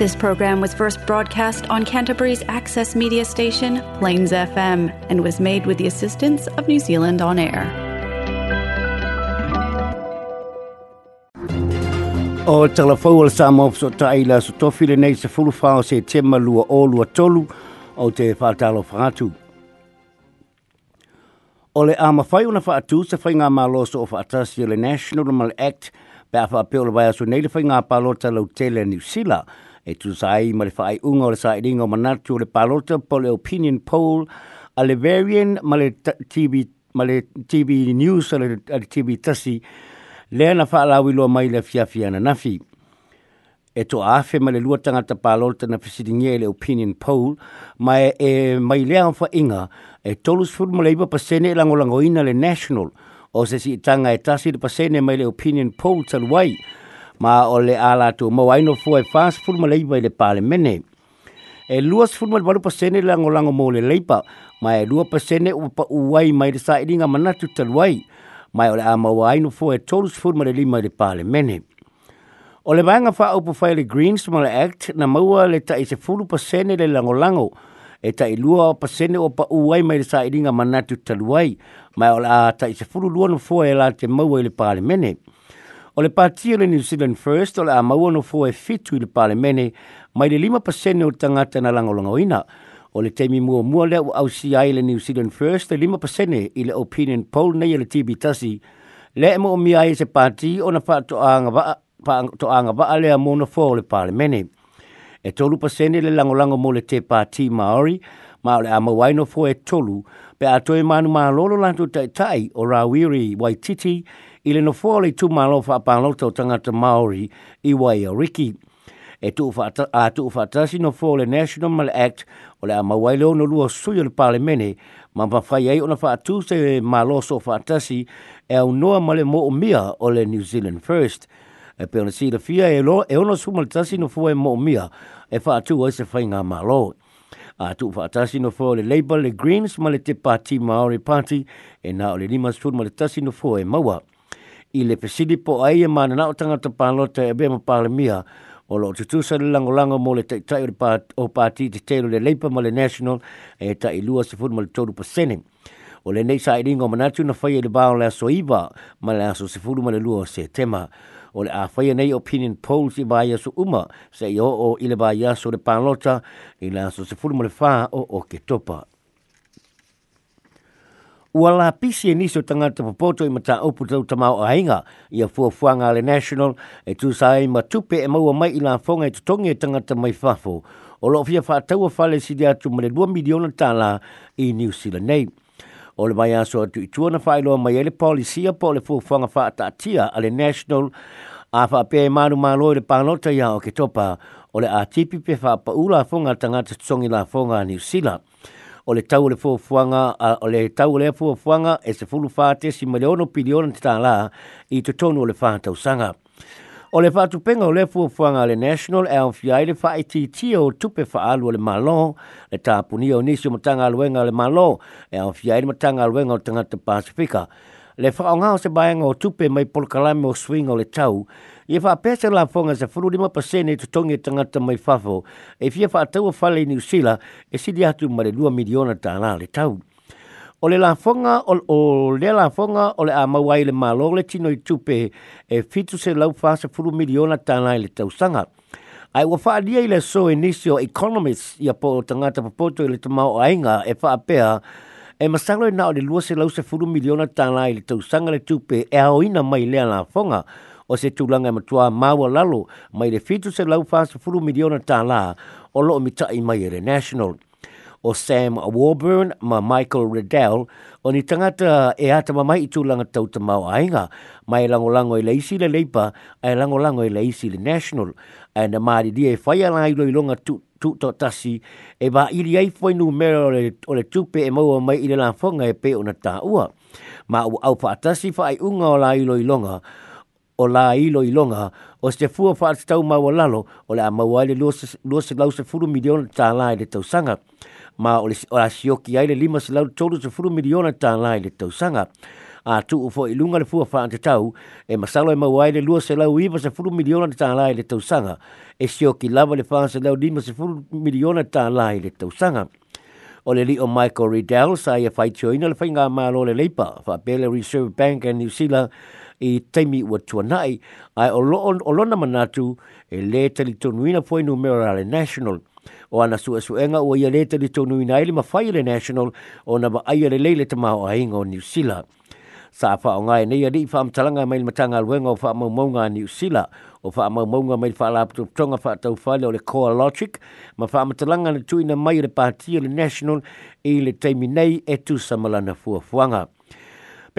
This program was first broadcast on Canterbury's access media station, Plains FM, and was made with the assistance of New Zealand On Air. O talafau ala sa mawso ta ila so tofi nei se fulu fao se tema lua o lua tolu o te whātalo whātu. O le ama whai una whaatu se whai ngā māloso o whaatasi o le National Normal Act pe a whaapeo le vai aso nei le whai ngā palo talau tele New Zealand e tu sai ma le fai unga o le sai ringa o manatu le palota po le opinion poll a le varian ma TV, ma TV news a le, TV tasi le ana fa la wilo mai le fia fia na nafi e to afe ma le lua tangata palota na fisidingi e le opinion poll ma e, e mai le anfa inga e tolus furu ma le iba pasene e langolangoina le national o se si tanga e tasi le pasene mai le opinion poll talwai wai ma ole ala tu mo ai no foi e fast full ma leiba le pale mene e luas full ma le balu pasene la ngolango mo le pa ma e lua pasene u pa uai mai le sai ringa mana tu wai ma e ole a ma wai no foi e tolus full ma le lima le pale mene ole le vanga fa upu fai le greens ma le act na maua le ta i se fulu pasene le langolango e ta i lua o pasene o pa uai mai risa sai ringa mana tu talwai ma o le a ta i se fulu lua no foi e la te maua i le mene O le patia le New Zealand First o le amaua no fua e fitu i le pale mene mai le lima pasene o tangata na langolonga oina. O le teimi mua mua lea o ausi le New Zealand First le lima pasene i le opinion poll nei le TB Tasi le e mo o mia se parti o na pa to anga ba pa le mo no fo le pale mene. E tolu pasene le langolango mo le te parti Maori ma le ama waino fo e tolu pe atoe manu ma lolo lantu tai tai o rawiri waititi i le nofoa le tu malo fa apanota o tangata Māori i wai Riki. E tu ufata, a tu ufatasi nofoa le National Mal Act o le amawai leo no lua sui le le parlemene ma mawhai ei ona fa atu se malo so fatasi e au noa male mo o mia o le New Zealand First. E pe ona si le fia e lo e ona sumal tasi nofoa e mo mia e fa atu o se whainga malo a tu fa tasi no fo le labor le greens ma le te party maori party e na o le lima sul ma le tasi no fo e maua i le pesidi po ai e mana na o tanga te e bema pāle o lo tutu sa le lango mo le taitai o pāti te telo le leipa ma le national e ta i lua se furu ma le tōru pasene. O le nei sa ringo manatu na whaia e le bāo le aso iwa ma le aso se furu ma le lua se tema. O le a whaia e nei opinion polls i bāi su uma se i o o i le bāi aso le pālota i le aso se furu ma le whā o o ke topa ua la pisi e niso tangata papoto i mata opu tau tamau a hainga i a fuafuanga le national e tu sa e matupe e maua mai i la fonga e tutongi e te mai fafo o lo fia wha taua fale si dia tu mare 2 miliona tala i New Zealand nei. O le mai aso atu i tuana whailoa mai ele polisia po le fuafuanga wha atatia a le national a wha pia e manu malo le pānota ia o ke topa o le atipi pe wha paula fonga tanga te tutongi la fonga New Zealand o le tau le fuafuanga, o le tau le fuafuanga e se fulu fate si maleono piliona te tā i te tonu o le whātau sanga. O le whātu penga o le fuafuanga le National LFI le whae ti tio tupe whaalu o le malo, le tāpunia o nisi o matanga aluenga le malo, LFI le matanga aluenga o tangata Pasifika. Le whaonga o se baenga o tupe mai polkalame o swing o le tau, Ia wha pēsa la whonga sa whuru lima pasene tu tonge tangata mai whafo. E fia wha atawa whale i New Sila e sidi atu mare 2 miliona ta ala le tau. O le la whonga, o, o le la whonga, o le a mawai le malo le tino i tupe e fitu se lau wha sa whuru miliona ta ala le tau sanga. Ai wa wha adia i le so e nisi o economist i a po tangata papoto i le tamau ainga e wha apea e masalo e nao le lua se lau sa whuru miliona ta ala le tau sanga le tupe e aoina mai le la whonga o se tūlanga ma tua māua lalo mai le fitu se lau fāsa furu miliona tā lā o loo mitai mai re national. O Sam Warburn ma Michael Riddell o ni tangata e ata ma mai i tūlanga tau ta māua ainga mai e lango lango e i leisi le leipa e lango lango e i leisi le national e na maari dia e whaia lai i longa tu tuto tasi e ba ili ai foi nu mero o le tupe e maua mai i le lafonga e pe ona ta ua ma u au fa tasi fa ai unga o la i longa o la ilo ilonga o se fua fa te tau mau lalo o le mau ai le se lau se furu miliona ta la le tau sanga ma o o asio ki ai le lima se lau tolu se furu miliona ta la le tau sanga a tu u fo ilunga le fua fa te tau e masalo e mau ai le lua se lau iwa se furu miliona ta la le tau sanga e ki lava le fa se lau lima se furu miliona ta la le tau sanga o le li o Michael Riddell sa ia fai tioina le fai ngā mālo le leipa fa Bailey Reserve Bank and New Zealand e taimi ua tuanai ai olona lona manatu e le tali tonuina poi numerale national o ana suʻesuʻega ua ia lē tonuina ai le mafai e le national ona vaaia lelei le tamaoaiga o new sila sa faaaogā e nei alii talanga mai le matagaluega o faamaumauga a new sila o faamaumauga mai tonga le tau faataufale o le koa logic ma faamatalaga na tuuina mai le patia le national e le taimi nei e tu samalana lana fuafuaga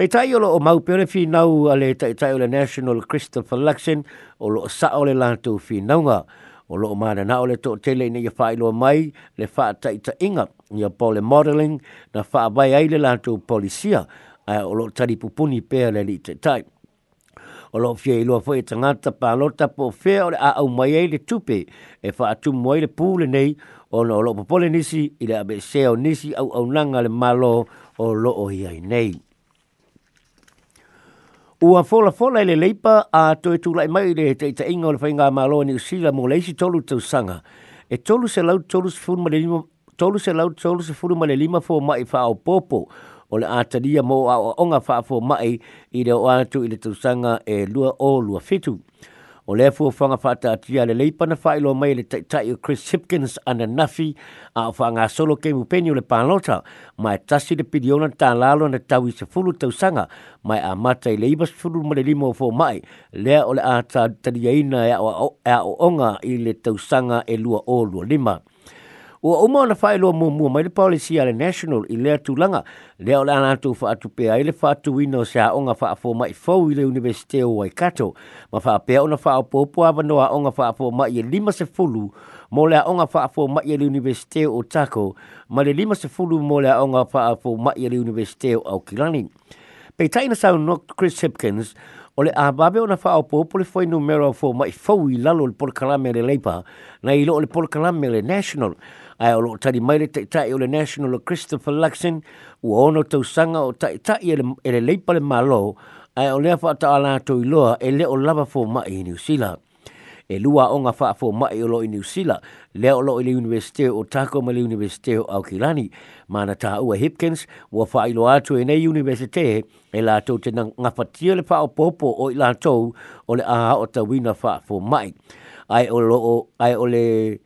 Pei tai o loo mau pere whinau a le tai tai o le National Christopher Luxon o loo sa o le lantou whinaunga. O loo maana na o le tōk tele ina ia whae loa mai le whae tai ta inga ia pole modelling na whae vai ai le lantou polisia a o loo tari pupuni pere le li tai tai. O loo fie i loa fwoi e tangata pā lota po fea o le a au mai ai le tupe e whae atu mwai le pūle nei o loo loo popole nisi i le abe seo nisi au au nanga le malo o loo hiai nei. Ua fola fola ele leipa a toe tula e mai le te ita inga o le whainga a maloa ni usila mo leisi tolu tau sanga. E tolu se lau tolu se furu male lima, tolu se lau tolu se furu male lima fō mai wha au popo o le atalia mo a onga wha fō mai i le o atu i le tau sanga e lua o lua fitu o le fu fanga fata ta le pa na failo ilo mai le ta o Chris Hipkins and the Nuffy a fa solo ke mu penio le palota mai tasi de pidio na ta lalo na ta se fulu tau sanga mai a mata i le iba fulu ma le limo fo mai le ole le a ta ta ya o onga i le tau sanga e lua o lua lima o uma na failo mo mo mai le policy ale national i le tu langa le ola na tu fa tu pe ai fa tu ino sa onga fa fo mai fo i le university o Waikato ma fa pe ona fa o popo a vano a onga fa fo mai le lima se fulu mo le onga fa fo mai e le university o Tako ma le lima se fulu mo le onga fa fo mai e le university o okilani pe tai sa no Chris Hipkins ole a ababe ona fa o popo le foi numero fo mai fou i lalo le polkalame le leipa na i lo le polkalame le national ai o lo tari mai le taitai o le national o Christopher Luxon ua ono to sanga o taitai e, e le leipa le malo ai o lea fa ata ala to i loa e le o lava fo mai i New Zealand e lua onga faa fo mai o loi New Sila, leo loi le universite o tako ma le universite o Aukirani, ma na ua Hipkins, wa faa ilo atu e nei universite e la tau te ngafatia le faa o popo o i la tau o le aha o tawina faa fo mai. Ai o lo o, ai o le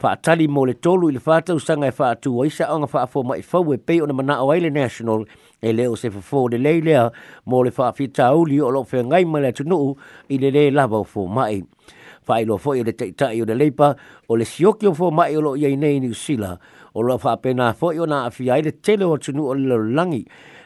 faa tali mo le tolu i le faa sanga e faa tua isa onga faa fo mai fau e pei o na mana awaile national e leo se fafo de lei lea mo le faa fitauli o lo fe ngai ma le tunu i le le lava o fo mai fa ilo fo ile te ta ile lepa o le sioki fo ma lo ye nei ni sila o lo fa pena fo yo na afi ile tele o tunu o le langi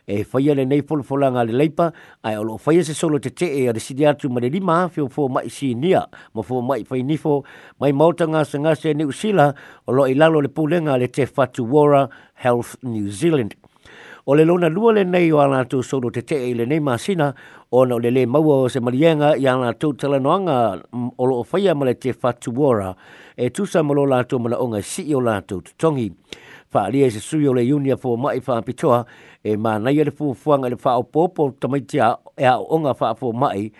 e fa le nei fo fo langa le lepa ai o lo fa ye se solo te te e le sidi atu ma le lima fi fo ma si nia mo fo ma fa ni fo mai mo tanga sanga se ni sila o lo ilalo le pulenga le te fatu wora health new zealand o le lona lua le nei o ana tu solo te te ile e nei masina o na le le maua o se malienga i ana tu tala noanga o e lo faia male te fatu wora e tu sa malo la tu mala onga si o la tu tongi fa ali e se su le unia fo mai fa pitoa e ma nei le fu fuanga le fa o popo tamai tia e a onga fa fo mai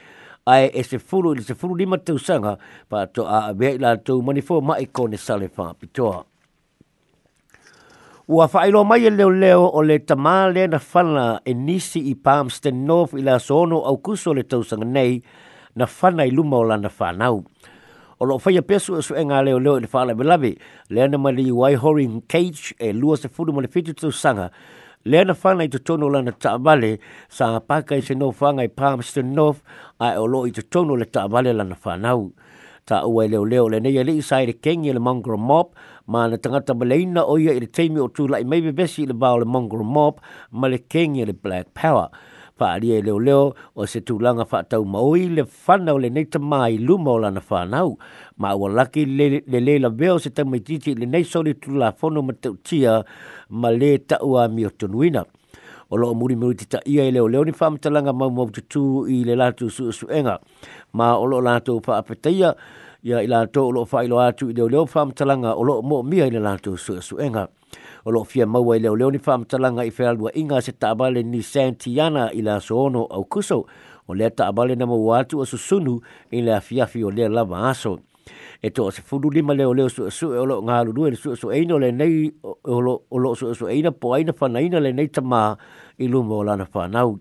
ai e se fulu i se fulu lima tau sanga pa to a abe la tu manifo mai kone sale fa pitoa. Ua whaelo mai e leo leo o le tamā na whana e nisi i Palmston North i la sono au kuso le tausanga nei na whana i luma o la na whanau. O lo whaia pesu e suenga leo leo i le whaala e belavi, lea na mali i Waihori Cage e lua se furu mo le fitu tausanga, lea na whana i tutono o la na taabale sa apaka i se no whanga i Palmston North ai e o lo i tutono le taabale la na whanau ta ua leo leo le nei ele i sai le kengi le mongol mob ma na tangata maleina o ia i le teimi o tūla i meiwe besi le bao le mongol mob ma le kengi le black power pa ali e leo leo o se tūlanga wha tau maui le whana o le neita mai luma o lana whanau. Ma ua laki le, le leila veo se tamaititi le neisori tūla whono ma tautia ma le taua mi o tunuina o loo muri muri tita ia i leo leo ni whamitalanga mau mau tutu i le lātu su su enga. Ma o loo lātu wha apeteia ia i lātu o loo whailo atu i leo leo whamitalanga o loo mo mia i le lātu su su enga. O loo fia maua i leo leo ni whamitalanga i whealua inga se tabale ni Santiana i la soono au kuso o lea tabale na mau atu o susunu i le afiafi o lea lava aso. Ia e to se fulu lima le ole su su e nga lu lu su su e no le nei o lo o su su e na po aina fa na le nei tama i lu mo lana fa nau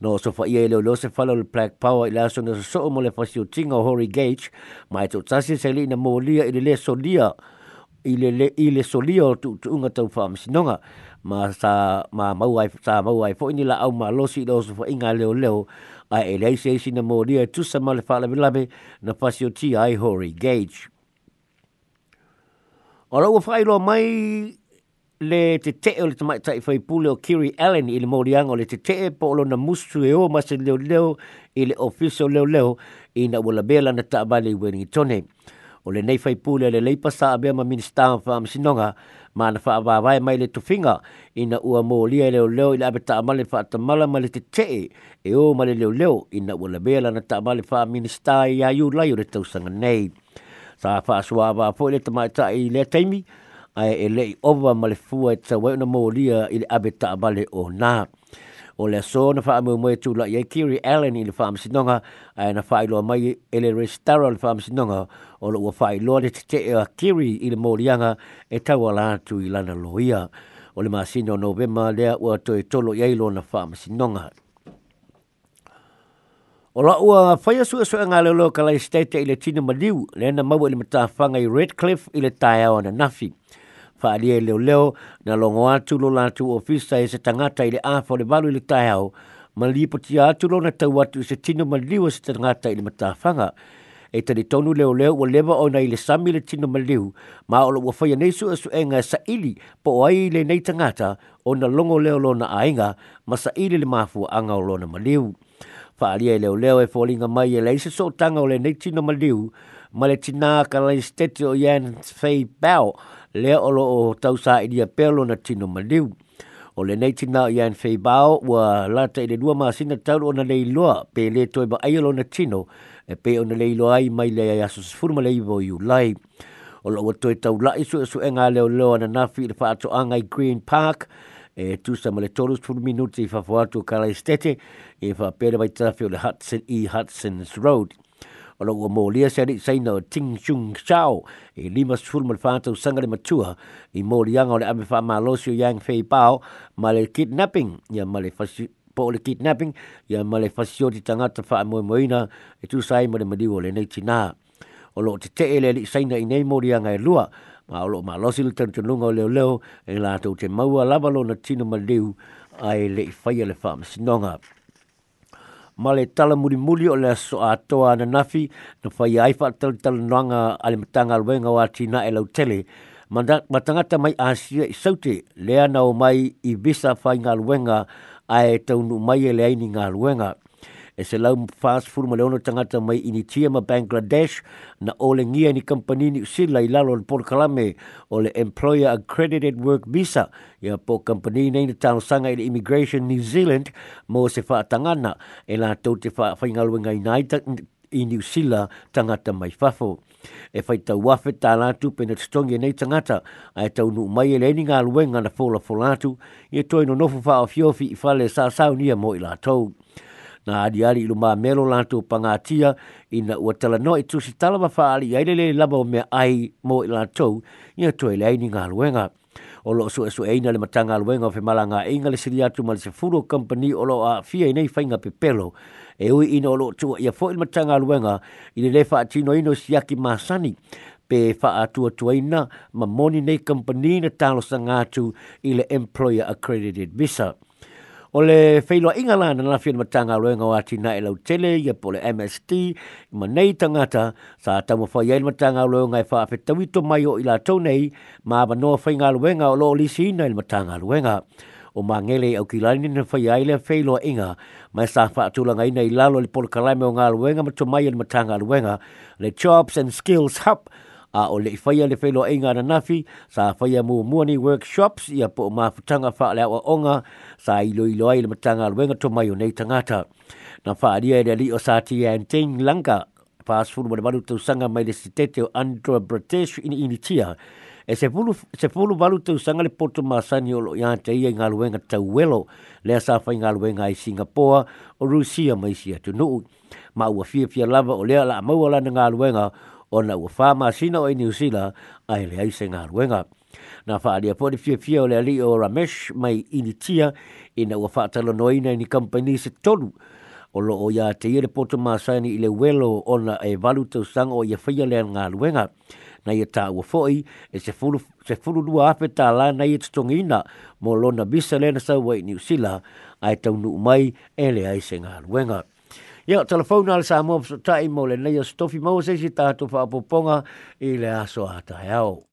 no so fa ye le lo se fa le black power ila so no so mo le fa si tinga hori gauge mai to tsasi se le na mo lia i le so lia i le le i le so lia tu tu unga tau fa mi no nga ma sa ma mau ai sa mau ai fo ni la au ma lo si lo so fa inga le o le a e lei se isi na mōria e tusa ma le whalabilabe na pasi o ti ai hori gage. O rau whailoa mai le te te o le tamai tai whai pule o Kiri Allen i le mōrianga o le te te po olo na musu e o masi leo leo i le ofiso leo leo i na wala bela na tabale i Wellington. Wellington o le nei fai pule le leipa sa abe ma minister fa am sinonga ma na fa va vai mai le tufinga ina ua mo lia e le leo ile abe ta amale fa ta mala mali te te e o mali le leo ina ua le bela na ta amale fa minister ia yu lai o le tausanga nei sa fa swa va fo le tama ta i le taimi ai e le over mali fu e tsa wa e na mo lia le abe ta amale o na o le so na faa mua mua tula ye Kiri Allen i le faa msinonga ai na faa ilo mai ele restara le faa msinonga o le ua faa ilo le tete a Kiri i morianga e tawala atu i lana loia o le masino o novema lea ua toi tolo i ailo na faa msinonga O la ua faya su esu e ngale lo kalai state i tina maliu e le na mawa i le matafanga i Redcliffe i le tae na nafi faalia i leoleo na logo atu lo latou ofisa e se tagata i le afa o le valu i le taeao ma lipotia atu lona tau atu i se tino maliu e se tagata i le matafaga e talitonu leoleo ua leva ona i le sami le tino maliu ma o loua faia nei suʻesuʻega e, e saʻili po o ai i lenei tagata ona logoleo na ainga ma saʻili le mafuaaga o lona maliu faaalia e leoleo e foliga mai e lai se sootaga o lenei tino maliu ma le tinā kalaisteti o yan fay bell le o o tau sa i dia pelo na tino maliu. O le nei tina i an fei ua lata i le dua maasina tau o na lei loa pe le toi ba ai na tino e pe o na lei loa ai mai le a yaso sifuruma le ivo i ulai. O lo o toi tau lai su e su e ngā leo leo na nafi i le whaato angai Green Park e tu sa le tolus tu minuti i fafuatu kala estete e fa pere vai tafio le Hudson e Hudson's Road lo o mo lia se ri sai no ting chung chao e lima sul mal fanta u sangare matua i mo lia ngo le ame fa ma lo yang fei pao ma le kidnapping ya ma le fasi po le kidnapping ya ma le fasi o tanga ta fa mo mo ina e tu sai mo le mali o le nei tina o te te ele li sai i nei mo lia ngai e lua ma olo lo ma lo si le tan tan leo leo e la tau te maua lava na tino maliu ai le i faya le fa ma ma le tala muri muri o le so a toa na nafi na fai ai fa tala tala noanga ale matanga alwenga wa tina e lau tele. Matangata mai asia i saute lea nao mai i visa fai ngā luenga ai tau nu mai e le aini ngā e se lau fast food ma leono tangata mai ini tia ma Bangladesh na ole ngia ni kampani ni usi lai lalo le polo kalame ole employer accredited work visa ya po kampani nei na tano sanga ili immigration New Zealand mo se faa tangana e la tau te faa fai ngalwe ngai nai i New Zealand tangata mai fafo. E fai tau wafe tā lātu pēna tutongi nei tangata, a e tau nuk mai e leni ngā luenga na fōla fōlātu, i e toi no nofu wha o fiofi i whale sāsau nia mo i lātou na adiari ilu maa melo lantu pangatia i na ua tala no i tusi tala mafaali i ailele lama o mea ai mo i lantou i a toi le aini ngā luenga. O lo su e su eina le matanga luenga o fe malanga e inga le siri atu ma le se furo company o lo a fia i nei fainga pe pelo. E ui ina o lo tua i a fo i le matanga luenga i le lefa tino ino siaki masani pe fa atua tuaina ma moni nei company na talo sangatu ile employer accredited Visa. Ole le feilo inga la na fiel matanga lo nga wati na elo tele ye pole MST ima nei tangata sa ta mo fai ye matanga lo nga fa e fe tawito mai o ila to nei ma ba no fai nga lo nga lo li si na il matanga lo nga o mangele au ki lani na fai ai le feilo inga ma e sa fa tu la nga ina ilalo le pole kalame o nga lo nga ma to il matanga lo nga le chops and skills hub a o le faia le whelo inga e na nafi sa faia mo money workshops ia po ma tanga wha le awa onga sa i ilo ai le matanga alwenga to mai o nei tangata. Na wha ria ere li o sa ti e anteng langa pas fulu mo le manu tau sanga mai le sitete o Andrew British in initia e se fulu, se fulu valu tau sanga le poto masani o lo ia te ia e inga alwenga tau welo le sa fa inga alwenga ai Singapore o Rusia mai sia no ma ua fia fia lava o lea la maua lana inga alwenga o o na ua whamasina o i New a ele aise ngā ruenga. Nā wha alia pori fia fia o le ali o Ramesh mai initia i na ua whātalo noina i ni company se tolu o lo o ia te ire poto māsaini ile welo o na e valu tau sang o ia whaia le ngā Na ia e tā ua fōi e se fulu, se fulu lua ape tā lā na ia e tutongina mo lona bisa lena sa wai New Zealand ai tau nu mai ele aise ngā ruenga. Ya telefona ala sa mō, sa tae mō nei, o stofi mō se si tātou wha apoponga i le aso ata tae au.